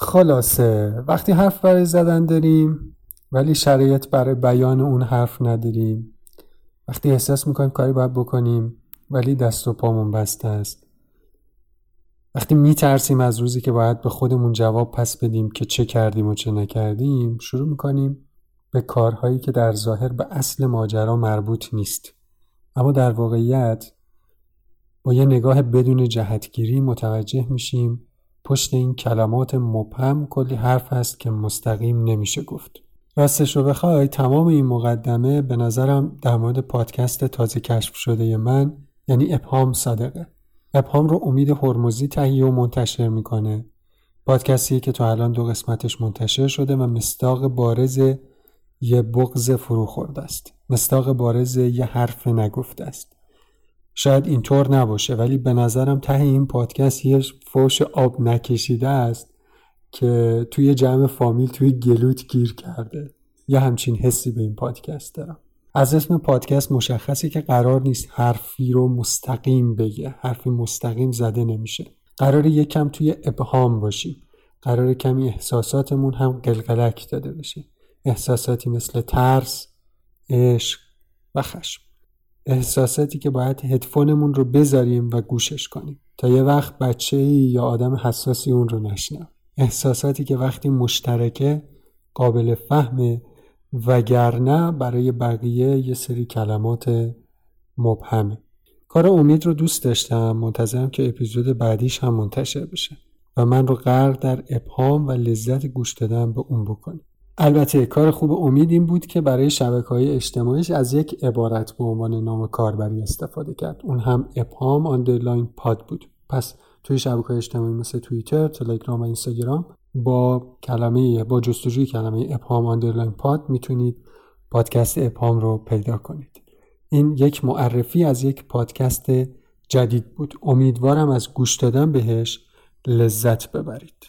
خلاصه وقتی حرف برای زدن داریم ولی شرایط برای بیان اون حرف نداریم. وقتی احساس می‌کنیم کاری باید بکنیم ولی دست و پامون بسته است. وقتی میترسیم از روزی که باید به خودمون جواب پس بدیم که چه کردیم و چه نکردیم شروع می‌کنیم به کارهایی که در ظاهر به اصل ماجرا مربوط نیست. اما در واقعیت با یه نگاه بدون جهتگیری متوجه میشیم پشت این کلمات مبهم کلی حرف هست که مستقیم نمیشه گفت. راستش رو بخوای تمام این مقدمه به نظرم در مورد پادکست تازه کشف شده من یعنی ابهام صادقه. ابهام رو امید هرمزی تهیه و منتشر می‌کنه. پادکستی که تا الان دو قسمتش منتشر شده و مستاق بارز یه بغز فرو خورده است. مستاق بارز یه حرف نگفته است. شاید اینطور نباشه ولی به نظرم ته این پادکست یه فوش آب نکشیده است که توی جمع فامیل توی گلوت گیر کرده. یا همچین حسی به این پادکست دارم. از اسم پادکست مشخصه که قرار نیست حرفی رو مستقیم بگه. حرفی مستقیم زده نمیشه. قرار یکم توی ابهام باشیم. قرار کمی احساساتمون هم قلقلک داده بشه. احساساتی مثل ترس عشق و خشم. احساساتی که باید هدفونمون رو بذاریم و گوشش کنیم. تا یه وقت بچه ای یا آدم حساسی اون رو نشنم احساساتی که وقتی مشترکه قابل فهمه وگرنه برای بقیه یه سری کلمات مبهمه. کار امید رو دوست داشتم. منتظرم که اپیزود بعدیش هم منتشر بشه. و من رو غرق در ابهام و لذت گوش دادن به اون بکنیم البته کار خوب امید این بود که برای شبکه های اجتماعیش از یک عبارت به عنوان نام کاربری استفاده کرد. اون هم ابهام آندرلاین پاد بود. پس توی شبکه اجتماعی مثل توییتر، تلگرام و اینستاگرام با کلمه با جستجوی کلمه ابهام آندرلاین پاد می‌تونید پادکست ابهام رو پیدا کنید. این یک معرفی از یک پادکست جدید بود. امیدوارم از گوش دادن بهش لذت ببرید.